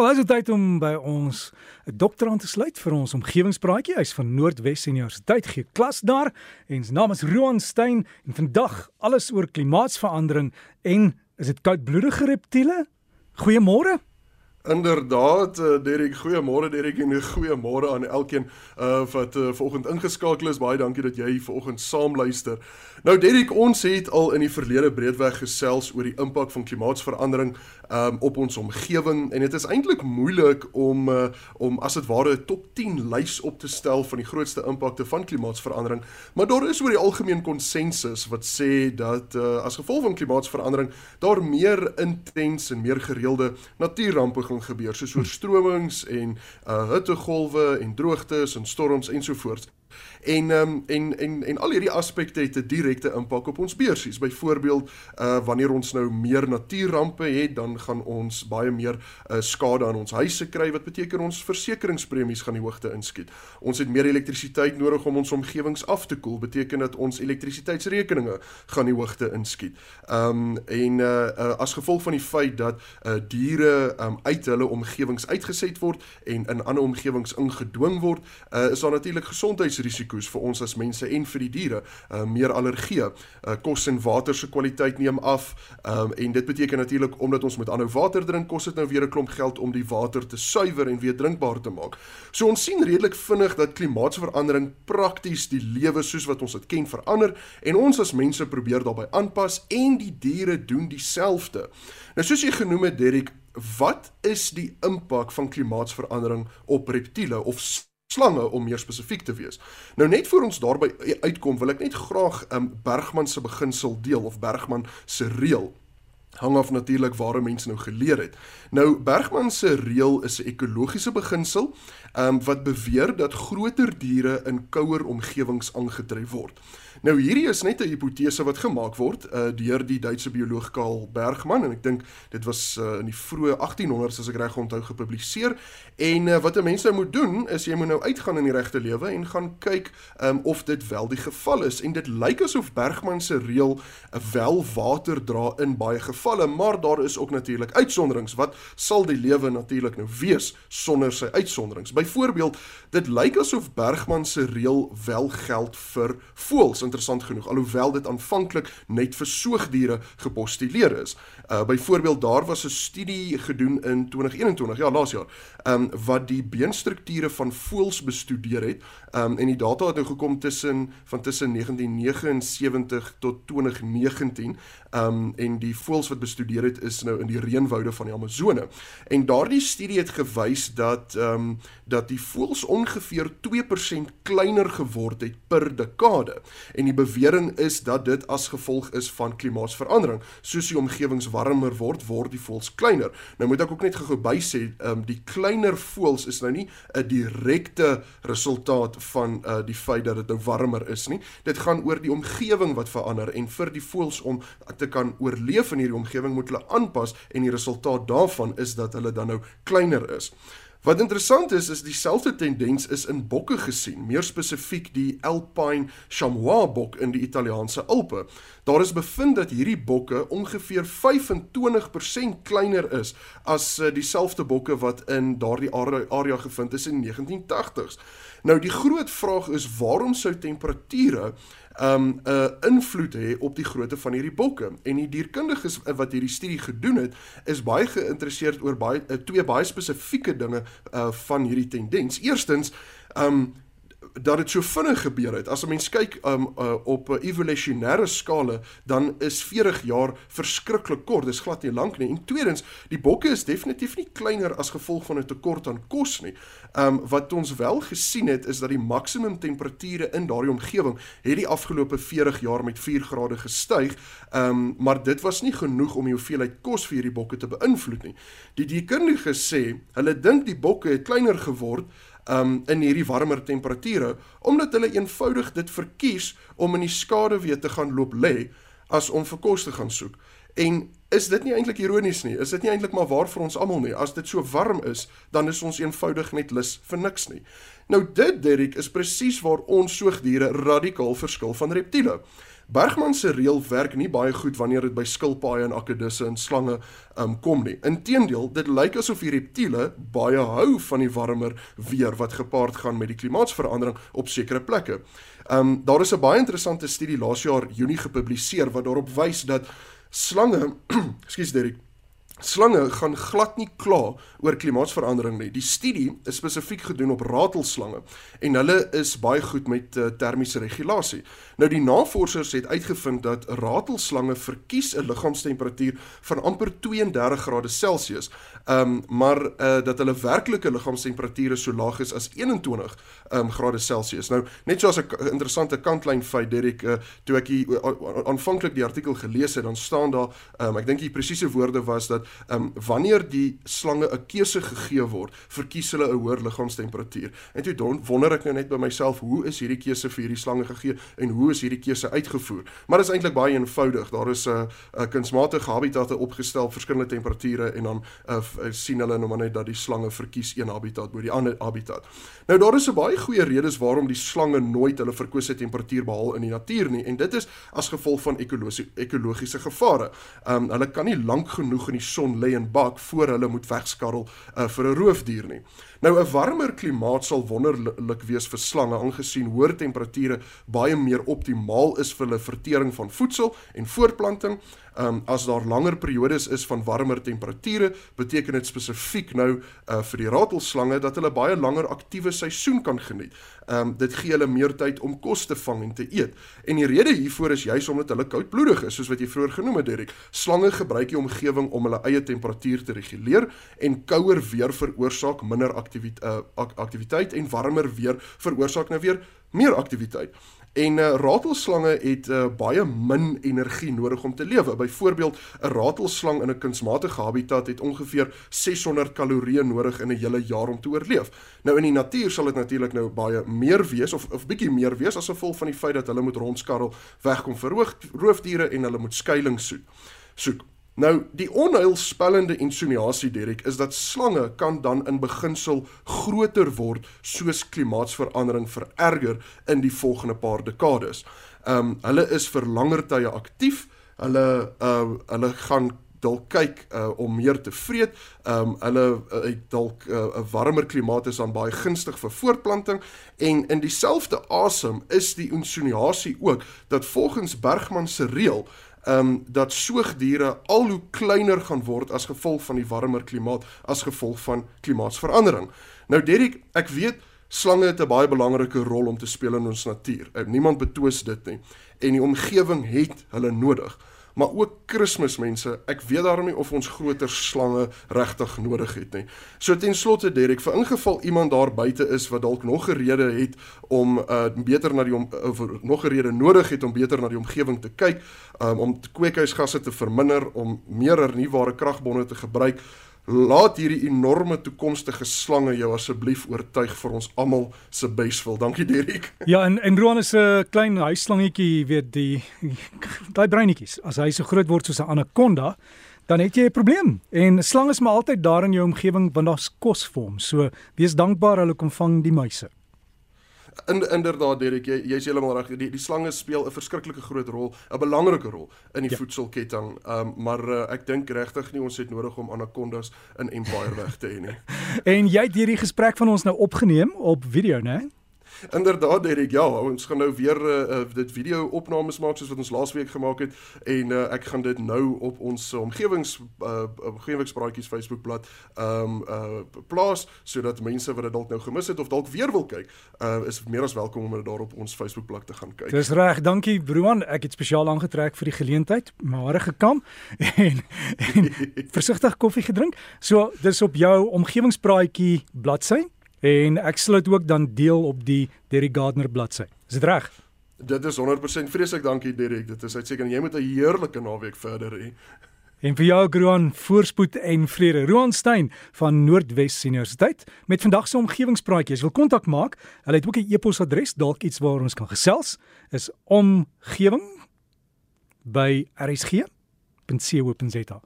Wel, is dit tyd om by ons 'n dokter aan te sluit vir ons omgewingspraatjie. Hy's van Noordwes Universiteit gee klas daar en sy naam is Roan Stein en vandag alles oor klimaatsverandering en is dit koudbloedige reptiele? Goeiemôre. Inderdaad, uh, Derek, goeiemôre Derek en goeiemôre aan elkeen uh wat uh, vanoggend ingeskakel is. Baie dankie dat jy vanoggend saam luister. Nou Derek, ons het al in die verlede breedweg gesels oor die impak van klimaatsverandering um op ons omgewing en dit is eintlik moeilik om uh, om as dit ware 'n top 10 lys op te stel van die grootste impakte van klimaatsverandering, maar daar is oor die algemeen konsensus wat sê dat uh, as gevolg van klimaatsverandering daar meer intens en meer gereelde natuurrampe gaan gebeur soos oorstromings en uh, hittegolwe en droogtes en storms ensovoorts. En um, en en en al hierdie aspekte het 'n direkte impak op ons beursies. Byvoorbeeld, uh wanneer ons nou meer natuurrampe het, dan gaan ons baie meer uh skade aan ons huise kry wat beteken ons versekeringspremies gaan die hoogte inskiet. Ons het meer elektrisiteit nodig om ons omgewings af te koel, beteken dat ons elektrisiteitsrekeninge gaan die hoogte inskiet. Um en uh, uh as gevolg van die feit dat uh diere um uit hulle omgewings uitgeset word en in ander omgewings ingedwing word, uh is daar natuurlik gesondheids risiko's vir ons as mense en vir die diere. Uh meer allergie, uh kos en water se kwaliteit neem af. Um en dit beteken natuurlik omdat ons met aanhou water drink, kos dit nou weer 'n klomp geld om die water te suiwer en weer drinkbaar te maak. So ons sien redelik vinnig dat klimaatsverandering prakties die lewe soos wat ons dit ken verander en ons as mense probeer daarbey aanpas en die diere doen dieselfde. Nou soos jy genoem het Derek, wat is die impak van klimaatsverandering op reptiele of slange om meer spesifiek te wees. Nou net voor ons daarby uitkom, wil ek net graag um, Bergman se beginsel deel of Bergman se reël hang af natuurlik waar mense nou geleer het. Nou Bergman se reël is 'n ekologiese beginsel um, wat beweer dat groter diere in kouer omgewings aangetref word. Nou hierdie is net 'n hipotese wat gemaak word uh, deur die Duitse bioloog Karl Bergman en ek dink dit was uh, in die vroeë 1800s as ek reg onthou gepubliseer en uh, wat 'n mens nou moet doen is jy moet nou uitgaan in die regte lewe en gaan kyk um, of dit wel die geval is en dit lyk asof Bergman se reël wel water dra in baie gevalle maar daar is ook natuurlik uitsonderings wat sal die lewe natuurlik nou wees sonder sy uitsonderings byvoorbeeld dit lyk asof Bergman se reël wel geld vir voëls interessant genoeg alhoewel dit aanvanklik net vir soogdiere gepostuleer is. Uh byvoorbeeld daar was 'n studie gedoen in 2021, ja, laas jaar, um wat die beenstrukture van voëls bestudeer het. Um en die data het nou gekom tussen van tussen 1979 tot 2019. Um en die voëls wat bestudeer het is nou in die reënwoude van die Amazone. En daardie studie het gewys dat um dat die voëls ongeveer 2% kleiner geword het per dekade en die bewering is dat dit as gevolg is van klimaatsverandering. Soos die omgewings warmer word, word die voëls kleiner. Nou moet ek ook net gou by sê, ehm um, die kleiner voëls is nou nie 'n direkte resultaat van uh die feit dat dit nou warmer is nie. Dit gaan oor die omgewing wat verander en vir die voëls om te kan oorleef in hierdie omgewing moet hulle aanpas en die resultaat daarvan is dat hulle dan nou kleiner is. Wat interessant is is dieselfde tendens is in bokke gesien, meer spesifiek die Alpine Chamois bok in die Italiaanse Alpe. Daar is bevind dat hierdie bokke ongeveer 25% kleiner is as eh, dieselfde bokke wat in daardie area gevind is in 1980s. Nou die groot vraag is waarom sou temperature um 'n uh, invloed hê op die grootte van hierdie bokke. En die dierkundiges wat hierdie studie gedoen het, is baie geïnteresseerd oor baie uh, twee baie spesifieke dinge uh van hierdie tendens. Eerstens, um dat dit so vinnig gebeur het. As 'n mens kyk um, uh, op 'n evolusionêre skale, dan is 40 jaar verskriklik kort. Dis glad nie lank nie. En tweedens, die bokke is definitief nie kleiner as gevolg van 'n tekort aan kos nie. Um wat ons wel gesien het is dat die maksimum temperature in daardie omgewing het die afgelope 40 jaar met 4 grade gestyg. Um maar dit was nie genoeg om die hoeveelheid kos vir hierdie bokke te beïnvloed nie. Die dierkundiges sê, hulle dink die bokke het kleiner geword um in hierdie warmer temperature omdat hulle eenvoudig dit verkies om in die skaduwee te gaan loop lê as om vir kos te gaan soek. En is dit nie eintlik ironies nie? Is dit nie eintlik maar waar vir ons almal nie? As dit so warm is, dan is ons eenvoudig net lus vir niks nie. Nou dit Derek is presies waar ons soogdiere radikaal verskil van reptiele. Bergman se reël werk nie baie goed wanneer dit by skilpaaie en akedisse en slange um, kom nie. Inteendeel, dit lyk asof die reptiele baie hou van die warmer weer wat gepaard gaan met die klimaatsverandering op sekere plekke. Um daar is 'n baie interessante studie laas jaar Junie gepubliseer wat daarop wys dat slange, ekskuus Derek, Slange gaan glad nie kla oor klimaatsverandering nie. Die studie is spesifiek gedoen op ratelslange en hulle is baie goed met uh, termiese regulasie. Nou die navorsers het uitgevind dat ratelslange verkies 'n liggaamstemperatuur van amper 32 grade Celsius, um, maar uh, dat hulle werklike liggaamstemperature so laag is as 21 um, grade Celsius. Nou net soos 'n interessante kantlyn feit Derek, uh, toe ek aanvanklik die artikel gelees het, dan staan daar, um, ek dink die presiese woorde was dat um, wanneer die slange 'n keuse gegee word, verkies hulle 'n hoër liggaamstemperatuur. En toe don, wonder ek nou net by myself, hoe is hierdie keuse vir hierdie slange gegee en hoe is hierdie keuse uitgevoer? Maar dit is eintlik baie eenvoudig. Daar is 'n uh, uh, kunsmatige habitatte opgestel op verskillende temperature en dan uh, sien hulle nou maar net dat die slange verkies een habitat bo die ander habitat. Nou daar is 'n baie goeie redes waarom die slange nooit hulle verkose temperatuur behaal in die natuur nie en dit is as gevolg van ekologiese ekologiese gevare. Ehm um, hulle kan nie lank genoeg in die son lê en bak voor hulle moet wegskarrel uh, vir 'n roofdier nie. Nou 'n warmer klimaat sal wonderlik wees vir slange aangesien hoër temperature baie meer optimaal is vir hulle vertering van voedsel en voortplanting. Um as daar langer periodes is van warmer temperature, beteken dit spesifiek nou uh vir die ratelslange dat hulle baie langer aktiewe seisoen kan geniet. Um dit gee hulle meer tyd om kos te vang en te eet. En die rede hiervoor is juis omdat hulle koudbloedig is, soos wat jy vroeër genoem het, Derek. Slange gebruik die omgewing om hulle eie temperatuur te reguleer en kouer weer veroorsaak minder aktiwiteit uh, aktiwiteit en warmer weer veroorsaak nou weer meer aktiwiteit. En uh, ratelslange het uh, baie min energie nodig om te lewe. Byvoorbeeld, 'n ratelslang in 'n kunsmatige habitat het ongeveer 600 kalorieë nodig in 'n hele jaar om te oorleef. Nou in die natuur sal dit natuurlik nou baie meer wees of of bietjie meer wees as gevolg van die feit dat hulle moet rondskarrel, wegkom vir roofdiere en hulle moet skuilings soek. soek. Nou, die onheilspellende insinuasie Derek is dat slange kan dan in beginsel groter word soos klimaatsverandering vererger in die volgende paar dekades. Ehm um, hulle is vir langer tye aktief. Hulle uh hulle gaan dalk kyk uh om meer te vreet. Ehm um, hulle uh, het dalk 'n uh, warmer klimaat is dan baie gunstig vir voortplanting en in dieselfde asem is die insinuasie ook dat volgens Bergman se reël ehm um, dat soogdiere al hoe kleiner gaan word as gevolg van die warmer klimaat as gevolg van klimaatsverandering. Nou Derek, ek weet slange het 'n baie belangrike rol om te speel in ons natuur. Eh, niemand betwis dit nie. En die omgewing het hulle nodig maar ook Kersmense. Ek weet daarom nie of ons groter slange regtig nodig het nie. So ten slotte Derek, vir ingeval iemand daar buite is wat dalk nog 'n rede het om uh beter na die om, uh, nog 'n rede nodig het om beter na die omgewing te kyk, um, om kweekhuisgasse te verminder, om meer hernubare kragbronne te gebruik, Laat hierdie enorme toekomstige slange jou asseblief oortuig vir ons almal se beswil. Dankie Dirk. Ja, en en Roan is 'n klein huisslangetjie, weet die daai breinetjies. As hy so groot word soos 'n anaconda, dan het jy 'n probleem. En slange is maar altyd daar in jou omgewing want daar's kos vir hom. So wees dankbaar hulle kom vang die muise. In inderdaad Derek, jy jy's heeltemal reg. Die die slange speel 'n verskriklike groot rol, 'n belangrike rol in die ja. voedselketting. Ehm um, maar uh, ek dink regtig nie ons het nodig om anacondas in Empire weg te hê nie. en jy het hierdie gesprek van ons nou opgeneem op video, né? Inderdaad Derek, ja, ons gaan nou weer uh, dit video opnames maak soos wat ons laasweek gemaak het en uh, ek gaan dit nou op ons omgewings uh, omgewingspraatjies Facebookblad ehm um, uh, plaas sodat mense wat dit dalk nou gemis het of dalk weer wil kyk, uh, is meer as welkom om dit daar op ons Facebookblad te gaan kyk. Dis reg, dankie Broan. Ek het spesiaal aangetrek vir die geleentheid, my hare gekam en, en versigtig koffie gedrink. So, dis op jou omgewingspraatjie bladsy en ek sal dit ook dan deel op die Derek Gardner bladsy. Is dit reg? Dit is 100% vreeslik dankie Derek. Dit is uitstekend. Jy moet 'n heerlike naweek verder hê. En vir jou Groan voorspoed en vrede. Roan Stein van Noordwes Universiteit met vandag se omgewingspraatjies. Wil kontak maak? Hulle het ook 'n e-posadres, dalk iets waar ons kan gesels. Is omgewing by rsg.co.za.